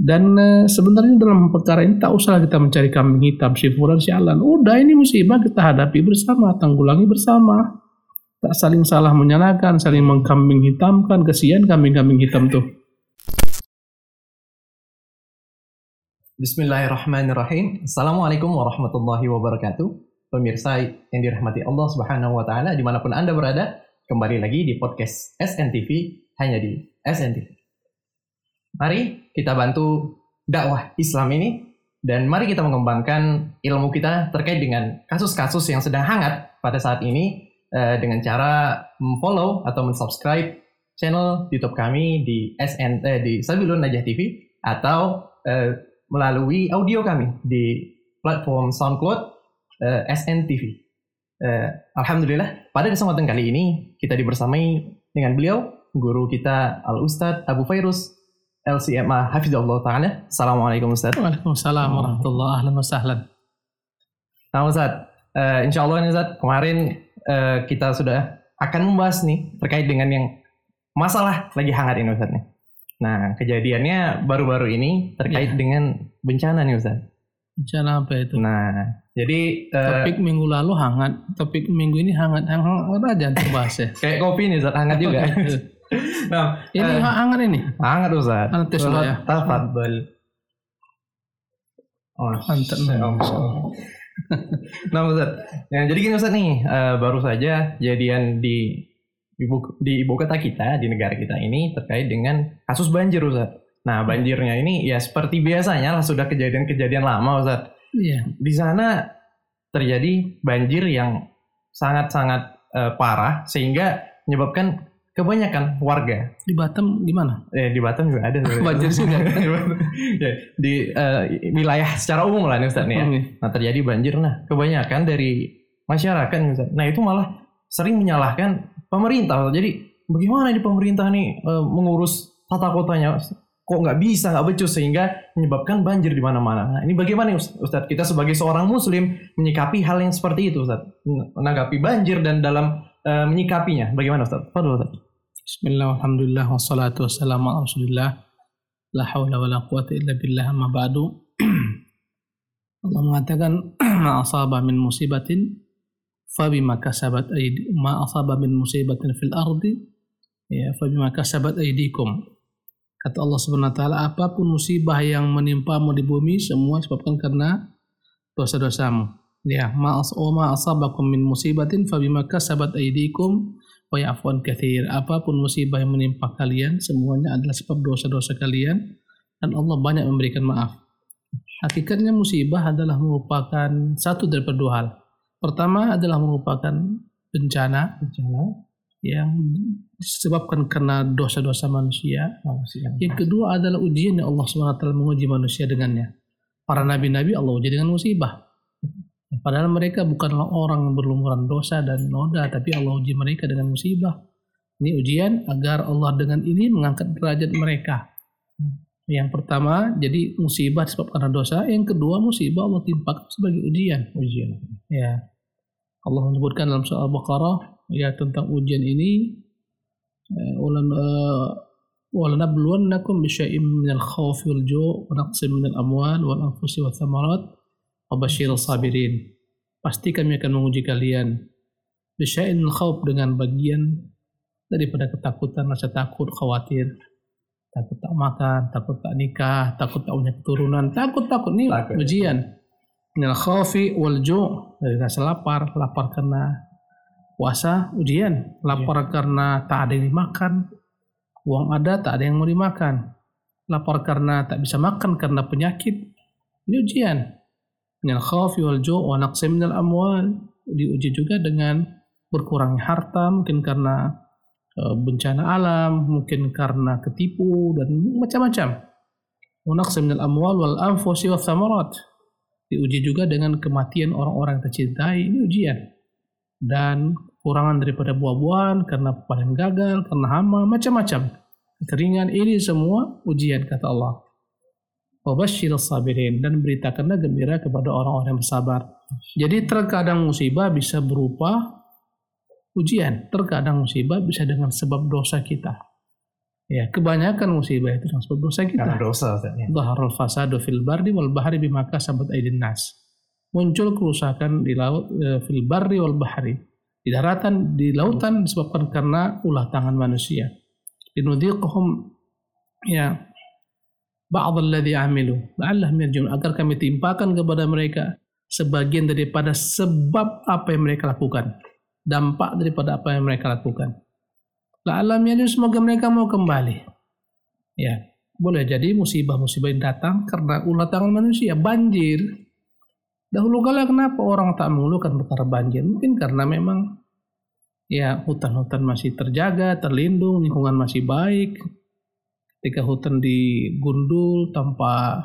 Dan uh, sebenarnya dalam perkara ini tak usah kita mencari kambing hitam si fulan si alan. Udah ini musibah kita hadapi bersama, tanggulangi bersama. Tak saling salah menyalahkan, saling mengkambing hitamkan, kesian kambing-kambing hitam tuh. Bismillahirrahmanirrahim. Assalamualaikum warahmatullahi wabarakatuh. Pemirsa yang dirahmati Allah Subhanahu wa taala di mana pun Anda berada, kembali lagi di podcast SNTV hanya di SNTV. Mari kita bantu dakwah Islam ini dan mari kita mengembangkan ilmu kita terkait dengan kasus-kasus yang sedang hangat pada saat ini uh, dengan cara follow atau mensubscribe channel YouTube kami di SN eh, di Sabilun Najah TV atau uh, melalui audio kami di platform SoundCloud uh, SN TV. Uh, Alhamdulillah pada kesempatan kali ini kita dibersamai dengan beliau guru kita Al Ustadz Abu Fairuz LCMA Hafizullah Ta'ala. Assalamualaikum Ustaz. Waalaikumsalam warahmatullahi Ahlan wa sahlan. Nah Ustaz, uh, insya Allah nih Ustaz, kemarin uh, kita sudah akan membahas nih terkait dengan yang masalah lagi hangat ini Ustaz nih. Nah kejadiannya baru-baru ini terkait ya. dengan bencana nih Ustaz. Bencana apa itu? Nah jadi uh, topik minggu lalu hangat, topik minggu ini hangat, hangat aja untuk bahas ya. Kayak kopi nih Ustaz, hangat juga. Nah, ini uh, hangat ini. Hangat Ustaz. Hangat tes ya. Tafadhol. Oh, mantap. nah Ustaz, ya, jadi gini Ustaz nih, uh, baru saja jadian di ibu di ibu kota kita di negara kita ini terkait dengan kasus banjir Ustaz. Nah banjirnya ini ya seperti biasanya lah sudah kejadian-kejadian lama Ustaz. Iya. Di sana terjadi banjir yang sangat-sangat uh, parah sehingga menyebabkan kebanyakan warga di Batam gimana? Eh di Batam juga ada banjir juga ya, di uh, wilayah secara umum lah nih Ustaz nih ya. Nah terjadi banjir nah kebanyakan dari masyarakat nih Ustaz. Nah itu malah sering menyalahkan pemerintah. Jadi bagaimana di pemerintah nih uh, mengurus tata kotanya kok nggak bisa nggak becus sehingga menyebabkan banjir di mana-mana. Nah, ini bagaimana Ustaz kita sebagai seorang muslim menyikapi hal yang seperti itu Ustaz? Menanggapi banjir dan dalam uh, menyikapinya bagaimana Ustaz? Fadol Ustaz. Bismillah, alhamdulillah, wassalatu wassalamu ala rasulillah. La hawla wa quwata illa billah amma ba'du. Allah mengatakan, ma asaba min musibatin fabima kasabat aidi ma asaba min musibatin fil ardi ya fabima kasabat aidikum. Kata Allah Subhanahu wa taala, apa pun musibah yang menimpamu di bumi semua disebabkan karena dosa-dosamu. Ya, ma asabakum min musibatin fabima kasabat aidikum wa ya'fuan kathir. Apa pun musibah yang menimpa kalian, semuanya adalah sebab dosa-dosa kalian dan Allah banyak memberikan maaf. Hakikatnya musibah adalah merupakan satu dari dua hal. Pertama adalah merupakan bencana, bencana yang disebabkan karena dosa-dosa manusia. manusia. Yang kedua adalah ujian yang Allah SWT menguji manusia dengannya. Para nabi-nabi Allah uji dengan musibah. Padahal mereka bukanlah orang yang berlumuran dosa dan noda, tapi Allah uji mereka dengan musibah. Ini ujian agar Allah dengan ini mengangkat derajat mereka. Yang pertama, jadi musibah disebabkan karena dosa. Yang kedua, musibah Allah timpakan sebagai ujian. Ujian. Ya. Allah menyebutkan dalam surah Al-Baqarah ya tentang ujian ini ولنبلونكم بشيء من الخوف والجوع ونقص من الأموال والأنفس والثمرات Wabashir sabirin. Pasti kami akan menguji kalian. Bisya'in khawf dengan bagian daripada ketakutan, rasa takut, khawatir. Takut tak makan, takut tak nikah, takut tak punya keturunan. Takut-takut nih takut. ujian. Minal khawfi wal ju' dari rasa lapar, lapar karena puasa, ujian. Lapar ya. karena tak ada yang dimakan. Uang ada, tak ada yang mau dimakan. Lapar karena tak bisa makan karena penyakit. Ini ujian minal khawfi wal ju' wa naqsi minal amwal. Diuji juga dengan berkurangnya harta mungkin karena uh, bencana alam mungkin karena ketipu dan macam-macam. Wa naqsi amwal wal anfusi wa thamarat. Diuji juga dengan kematian orang-orang yang tercintai ini ujian. Dan kurangan daripada buah-buahan karena panen gagal karena hama macam-macam. Kekeringan ini semua ujian kata Allah Wabashir sabirin dan beritakanlah gembira kepada orang-orang yang bersabar. Jadi terkadang musibah bisa berupa ujian, terkadang musibah bisa dengan sebab dosa kita. Ya, kebanyakan musibah itu sebab dosa Karena kita. dosa Ustaz, ya. Dhaharul fasadu fil barri wal bahri bima kasabat aydin nas. Muncul kerusakan di laut eh, fil barri wal bahri. Di daratan, di lautan disebabkan karena ulah tangan manusia. Linudhiqhum ya ba'd alladhi amilu la'allahum yarji'un agar kami timpakan kepada mereka sebagian daripada sebab apa yang mereka lakukan. Dampak daripada apa yang mereka lakukan. La'allam yarji'un semoga mereka mau kembali. Ya, boleh jadi musibah-musibah yang datang karena ulah tangan manusia, banjir. Dahulu kala kenapa orang tak mengeluhkan perkara banjir? Mungkin karena memang ya hutan-hutan masih terjaga, terlindung, lingkungan masih baik. Ketika hutan digundul tanpa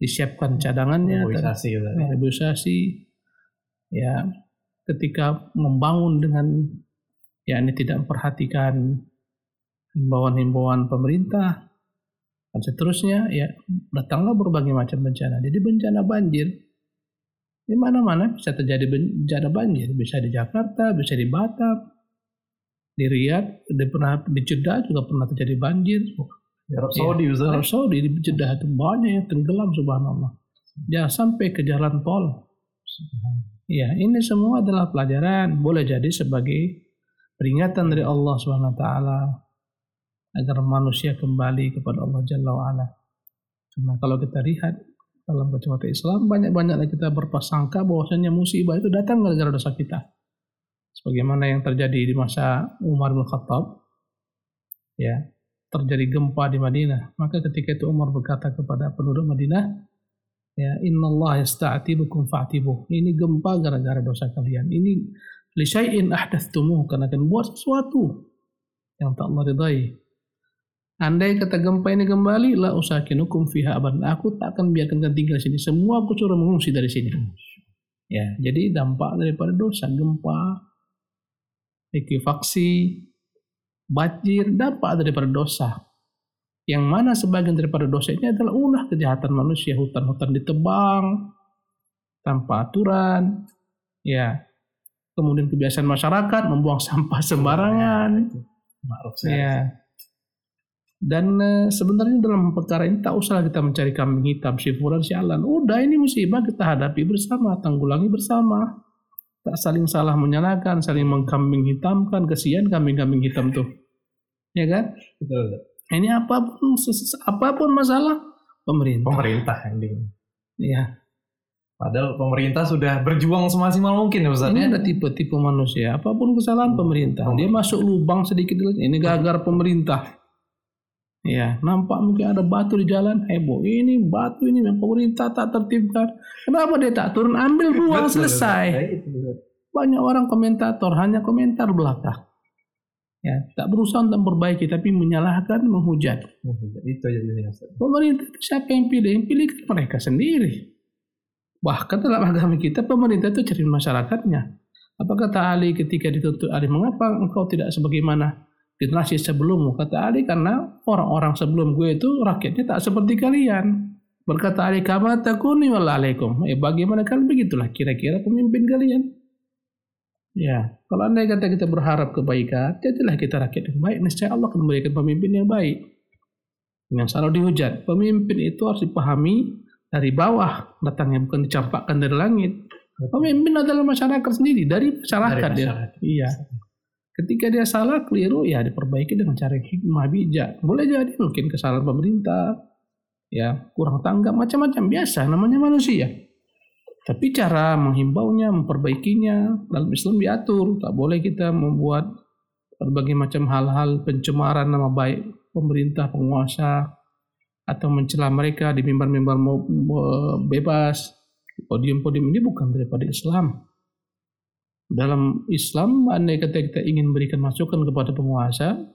disiapkan cadangannya, Mobilisasi ya. ya ketika membangun dengan ya ini tidak memperhatikan himbauan-himbauan pemerintah dan seterusnya ya datanglah berbagai macam bencana. Jadi bencana banjir di mana-mana bisa terjadi bencana banjir. Bisa di Jakarta bisa di Batam di Riyadh di pernah di Jeddah juga pernah terjadi banjir Di Arab Saudi Ustaz. Arab Saudi di Jeddah itu banyak yang tenggelam subhanallah ya sampai ke jalan tol Ya, ini semua adalah pelajaran, boleh jadi sebagai peringatan dari Allah Subhanahu wa taala agar manusia kembali kepada Allah Jalla wa ala. Karena kalau kita lihat dalam kacamata Islam banyak-banyaklah kita berprasangka bahwasanya musibah itu datang gara-gara dosa kita. Sebagaimana yang terjadi di masa Umar bin Khattab ya, terjadi gempa di Madinah. Maka ketika itu Umar berkata kepada penduduk Madinah, ya innallaha yasta'tibukum fa'tibuh ini gempa gara-gara dosa kalian. Ini li syai'in ahdatsumuh karena akan buat sesuatu yang tak Allah ridai andai kata gempa ini kembali la usakinukum fiha abadan. Aku tak akan biarkan kalian tinggal di sini. Semua aku suruh mengungsi dari sini. Ya. Jadi dampak daripada dosa gempa likuifaksi banjir dampak daripada dosa. Yang mana sebagian daripada dosa ini adalah ulah kejahatan manusia. Hutan-hutan ditebang tanpa aturan ya. Kemudian kebiasaan masyarakat membuang sampah sembarangan. Ya dan eh, sebenarnya dalam perkara ini tak usah kita mencari kambing hitam si fulan si alan udah ini musibah kita hadapi bersama tanggulangi bersama saling salah menyalahkan saling mengkambing hitamkan kesian kambing-kambing hitam tuh ya kan Betul, ini apa pun apa pun masalah pemerintah. Pemerintah yang di Ya, Padahal pemerintah sudah berjuang semaksimal mungkin ya Ustaz. ini ya. ada tipe-tipe manusia. Apa pun kesalahan pemerintah, dia masuk lubang sedikit ini gagar pemerintah. Ya, nampak mungkin ada batu di jalan, heboh. Ini batu ini yang pemerintah tak tertibkan. Kenapa dia tak turun ambil buang Betul, selesai? Ustaz. Banyak orang komentator hanya komentar belaka. Ya, tak berusaha untuk memperbaiki tapi menyalahkan, menghujat. Itu aja. Pemerintah siapa yang pilih? Yang pilih mereka sendiri. Bahkan dalam agama kita pemerintah itu cari masyarakatnya. Apa kata Ali ketika dituntut Ali, mengapa engkau tidak sebagaimana generasi sebelummu? Kata Ali, karena orang-orang sebelum gue itu rakyatnya tak seperti kalian. Berkata Ali, kama takuni alaikum. Eh, bagaimana kalian begitulah kira-kira pemimpin kalian. Ya, kalau andai kata kita berharap kebaikan, jadilah kita rakyat yang baik, niscaya Allah akan memberikan pemimpin yang baik. Yang selalu dihujat. Pemimpin itu harus dipahami dari bawah, datangnya bukan dicampakkan dari langit. Pemimpin adalah masyarakat sendiri, dari masyarakat, Dari dia. masyarakat. Iya. Ketika dia salah, keliru, ya diperbaiki dengan cara yang hikmah, bijak. Boleh jadi mungkin kesalahan pemerintah, ya kurang tanggap, macam-macam biasa, namanya manusia. Tapi cara menghimbaunya, memperbaikinya, dalam Islam diatur. Tak boleh kita membuat berbagai macam hal-hal pencemaran nama baik pemerintah, penguasa, atau mencela mereka di mimbar-mimbar bebas. Podium-podium ini bukan daripada Islam. Dalam Islam, andai kata kita ingin berikan masukan kepada penguasa,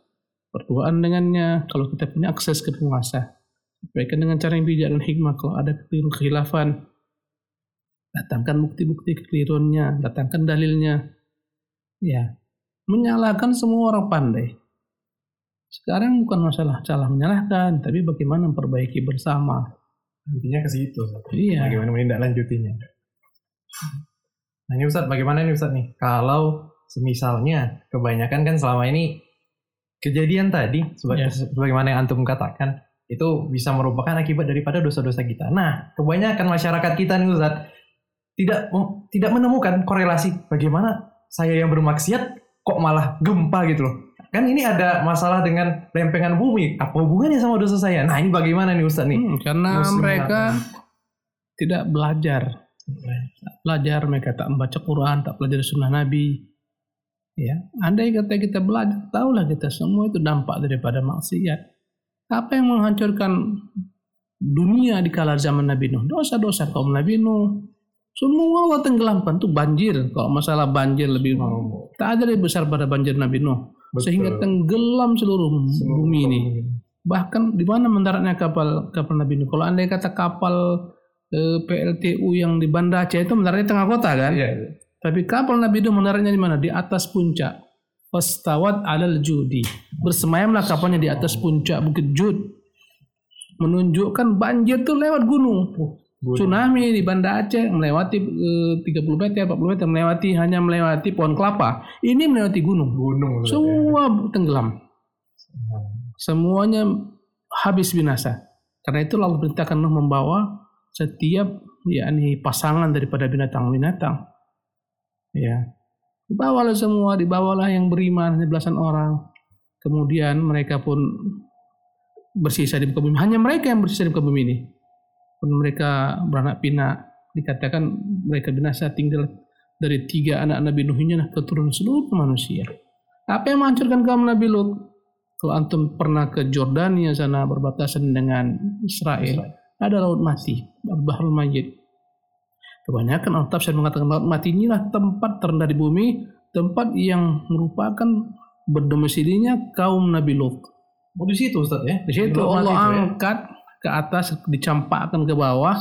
berduaan dengannya. Kalau kita punya akses ke penguasa, sampaikan dengan cara yang bijak dan hikmah. Kalau ada keliru khilafan, datangkan bukti-bukti kekeliruannya, datangkan dalilnya. Ya, menyalahkan semua orang pandai. Sekarang bukan masalah salah menyalahkan, tapi bagaimana memperbaiki bersama. Intinya ke situ. Iya. Bagaimana menindaklanjutinya. Nah ini Ustaz, bagaimana nih Ustaz nih? Kalau semisalnya kebanyakan kan selama ini kejadian tadi seba- Ya. sebagaimana yang antum katakan itu bisa merupakan akibat daripada dosa-dosa kita. Nah, kebanyakan masyarakat kita nih Ustaz tidak tidak menemukan korelasi bagaimana saya yang bermaksiat kok malah gempa gitu loh. Kan ini ada masalah dengan lempengan bumi. Apa hubungannya sama dosa saya? Nah, ini bagaimana nih Ustaz nih? Hmm, karena Muslim mereka tidak belajar. Tak belajar mereka tak membaca Quran, tak belajar sunnah Nabi. Ya, andai kata kita belajar, tahulah kita semua itu dampak daripada maksiat. Apa yang menghancurkan dunia di kala zaman Nabi Nuh? Dosa-dosa kaum Nabi Nuh. Semua Allah tenggelamkan tuh banjir. Kalau masalah banjir lebih Oh, tak ada lebih besar pada banjir Nabi Nuh. betul. Sehingga tenggelam seluruh, Seluruh bumi ini. Bahkan di mana mendaratnya kapal kapal Nabi Nuh? Kalau andai kata kapal eh, PLTU yang di Banda Aceh itu mendaratnya di tengah kota kan? Iya, iya. Tapi kapal Nabi Nuh mendaratnya di mana? Di atas puncak. Fastawat alal judi. Bersemayamlah kapalnya di atas puncak Bukit Jud. Menunjukkan banjir tuh lewat gunung. Gunung. Tsunami di Banda Aceh melewati eh, 30 meter, 40 meter, melewati hanya melewati pohon kelapa. Ini melewati gunung. Gunung. Ya. Semua tenggelam. Semuanya habis binasa. Karena itu Allah perintahkan Nuh membawa setiap yakni pasangan daripada binatang-binatang. Ya. Dibawalah semua, dibawalah yang beriman hanya belasan orang. Kemudian mereka pun bersisa di muka bumi. Hanya mereka yang bersisa di muka bumi ini. Pun mereka beranak pinak. Dikatakan mereka binasa tinggal dari tiga anak Nabi ini keturunan seluruh manusia. Apa yang menghancurkan kaum Nabi Lut? Kalau antum pernah ke Jordania sana berbatasan dengan Israel, ada laut mati, Al-Bahrul Majid. Kebanyakan orang tafsir mengatakan laut mati inilah tempat terendah di bumi, tempat yang merupakan berdomisilinya kaum Nabi Lut. Oh, di situ Ustaz ya. Di situ Allah itu ya? angkat ke atas, dicampakkan ke bawah,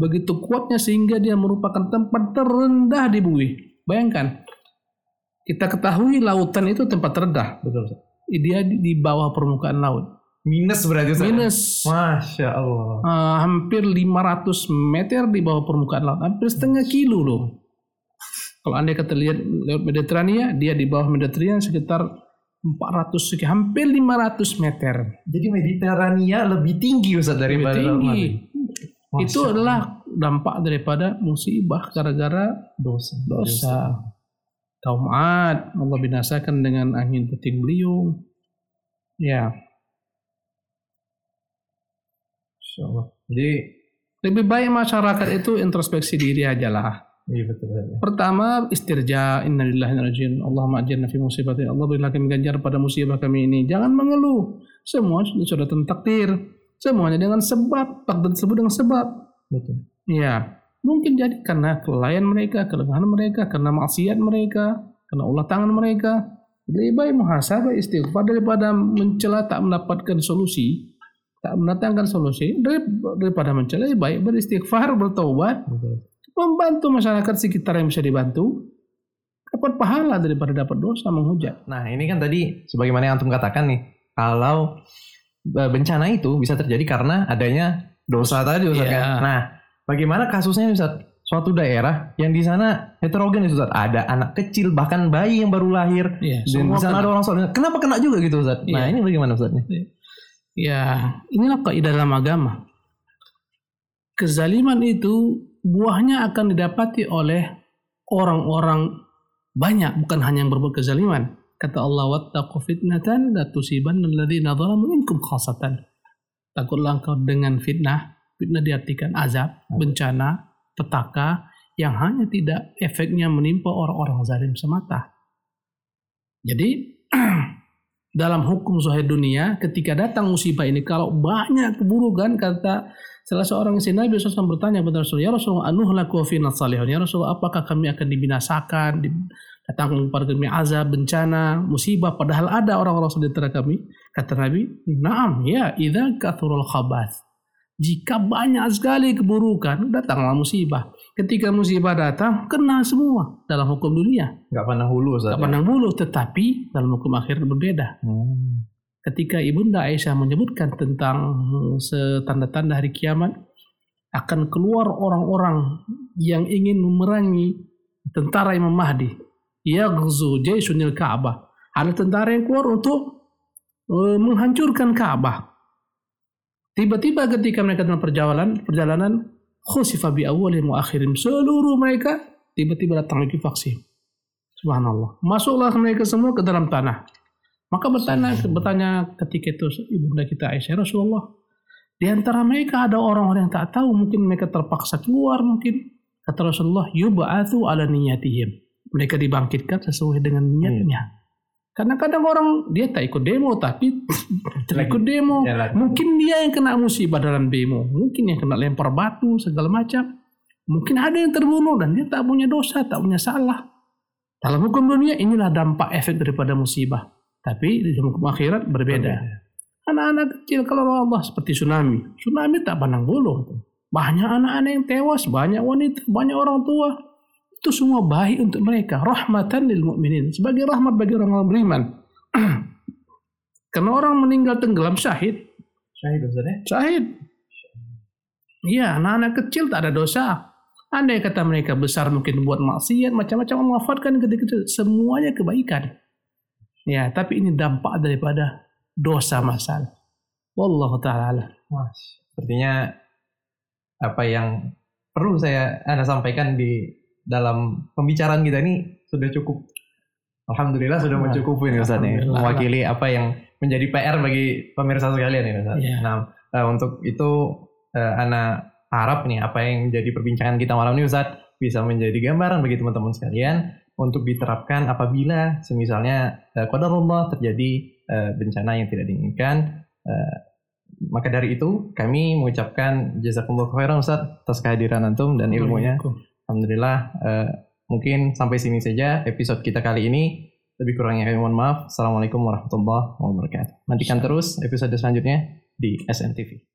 begitu kuatnya sehingga dia merupakan tempat terendah di bumi. Bayangkan, kita ketahui lautan itu tempat terendah. Betul Ustaz. Dia di di bawah permukaan laut. Minus berarti Ustaz. Minus Masya Allah. uh, hampir 500 meter di bawah permukaan laut. Hampir setengah kilo loh. Kalau anda kata lihat lewat Mediterania, dia di bawah Mediterania sekitar 400 sekian, hampir 500 meter. Jadi Mediterania lebih tinggi Ustaz Lebih daripada Laut tinggi. Itu adalah dampak daripada musibah gara-gara dosa. dosa. Kaum Ad Allah binasakan dengan angin puting beliung. Ya, Allah. Jadi lebih baik masyarakat itu introspeksi diri aja lah. iya betul. Ustaz. Pertama istirja innalillahi wa inna ilaihi raji'un. Allahumma ajirna fi musibati. Allah berilah kami ganjar pada musibah kami ini. Jangan mengeluh. Semua sudah sudah tentang takdir. Semuanya dengan sebab. Takdir tersebut dengan sebab. Betul. Ya, mungkin jadi karena kelalaian mereka, kelemahan mereka, karena maksiat mereka, karena ulah tangan mereka. Lebih baik muhasabah istighfar daripada mencela tak mendapatkan solusi, tak mendatangkan solusi dari- daripada mencela lebih baik beristighfar, bertaubat, Betul. membantu masyarakat sekitar yang bisa dibantu, dapat pahala daripada dapat dosa menghujat. Nah ini kan tadi sebagaimana yang antum katakan nih, kalau e, bencana itu bisa terjadi karena adanya dosa tadi Ustaz Iya. kan. Nah bagaimana kasusnya Ustaz? Suatu daerah yang di sana heterogen Ustaz. Ada anak kecil bahkan bayi yang baru lahir. Ya, Dan di sana ada orang sholat. Kenapa kena juga gitu Ustaz? Nah Iya. ini bagaimana Ustaz nih? Ya, inilah kaidah dalam agama. Kezaliman itu buahnya akan didapati oleh orang-orang banyak, bukan hanya yang berbuat kezaliman. Kata Allah, "Wattaqu fitnatan la tusibanna alladziina dzalamu minkum khassatan." Takutlah engkau dengan fitnah. Fitnah diartikan azab, bencana, petaka yang hanya tidak efeknya menimpa orang-orang zalim semata. Jadi dalam hukum zahir dunia ketika datang musibah ini kalau banyak keburukan kata salah seorang istri Nabi SAW bertanya kepada Rasul ya Rasulullah anuh laku finat salihun ya Rasulullah apakah kami akan dibinasakan datang kepada kami azab bencana musibah padahal ada orang-orang saudara kami? Kata Nabi naam ya idza kathurul khabath. Jika banyak sekali keburukan datanglah musibah ketika musibah datang kena semua dalam hukum dunia Gak pandang hulu Ustaz. tak pandang bulu tetapi dalam hukum akhir berbeda Hmm. ketika ibunda Aisyah menyebutkan tentang setanda-tanda hari kiamat akan keluar orang-orang yang ingin memerangi tentara Imam Mahdi yaghzu jaisunil Ka'bah ada tentara yang keluar untuk eh, menghancurkan Ka'bah. Tiba-tiba ketika mereka dalam perjalanan, perjalanan khusifa bi awwalihim wa akhirim. Seluruh mereka tiba-tiba datang lagi vaksin. Subhanallah. Masuklah mereka semua ke dalam tanah. Maka bertanya, bertanya ketika itu ibunda kita Aisyah Rasulullah. Di antara mereka ada orang-orang yang tak tahu, mungkin mereka terpaksa keluar, mungkin kata Rasulullah, yub'athu ala niyatihim. Mereka dibangkitkan sesuai dengan niatnya. Karena kadang orang dia tak ikut demo tapi tak ikut demo. Jalan. Mungkin dia yang kena musibah dalam demo. Mungkin yang kena lempar batu segala macam. Mungkin ada yang terbunuh dan dia tak punya dosa, tak punya salah. Dalam hukum dunia inilah dampak efek daripada musibah. Tapi di hukum akhirat berbeda. Anak-anak kecil kalau Allah seperti tsunami. Tsunami tak pandang bulu. Banyak anak-anak yang tewas, banyak wanita, banyak orang tua. Itu semua baik untuk mereka. Rahmatan lil mu'minin. Sebagai rahmat bagi orang-orang beriman. Karena orang meninggal tenggelam syahid. Syahid Ustaz ya? Syahid. Iya, anak-anak kecil tak ada dosa. Andai kata mereka besar mungkin buat maksiat, macam-macam memanfaatkan ketika. Semuanya kebaikan. Ya, tapi ini dampak daripada dosa masal. Wallahu ta'ala. Wah, sepertinya apa yang perlu saya Anda sampaikan di dalam pembicaraan kita ini sudah cukup. Alhamdulillah sudah mencukupi nih Ustaz nih. Mewakili apa yang menjadi PR bagi pemirsa sekalian nih Ustaz. Iya. Nah, eh, untuk itu eh, Ana harap nih apa yang jadi perbincangan kita malam ini Ustaz bisa menjadi gambaran bagi teman-teman sekalian untuk diterapkan apabila semisalnya eh, qadarullah terjadi bencana yang tidak diinginkan maka dari itu kami mengucapkan jazakumullah khairan Ustaz atas kehadiran antum dan ilmunya. Alhamdulillah eh, mungkin sampai sini saja episode kita kali ini. Lebih kurangnya kami mohon maaf. Assalamualaikum warahmatullahi wabarakatuh. Nantikan terus episode selanjutnya di SNTV.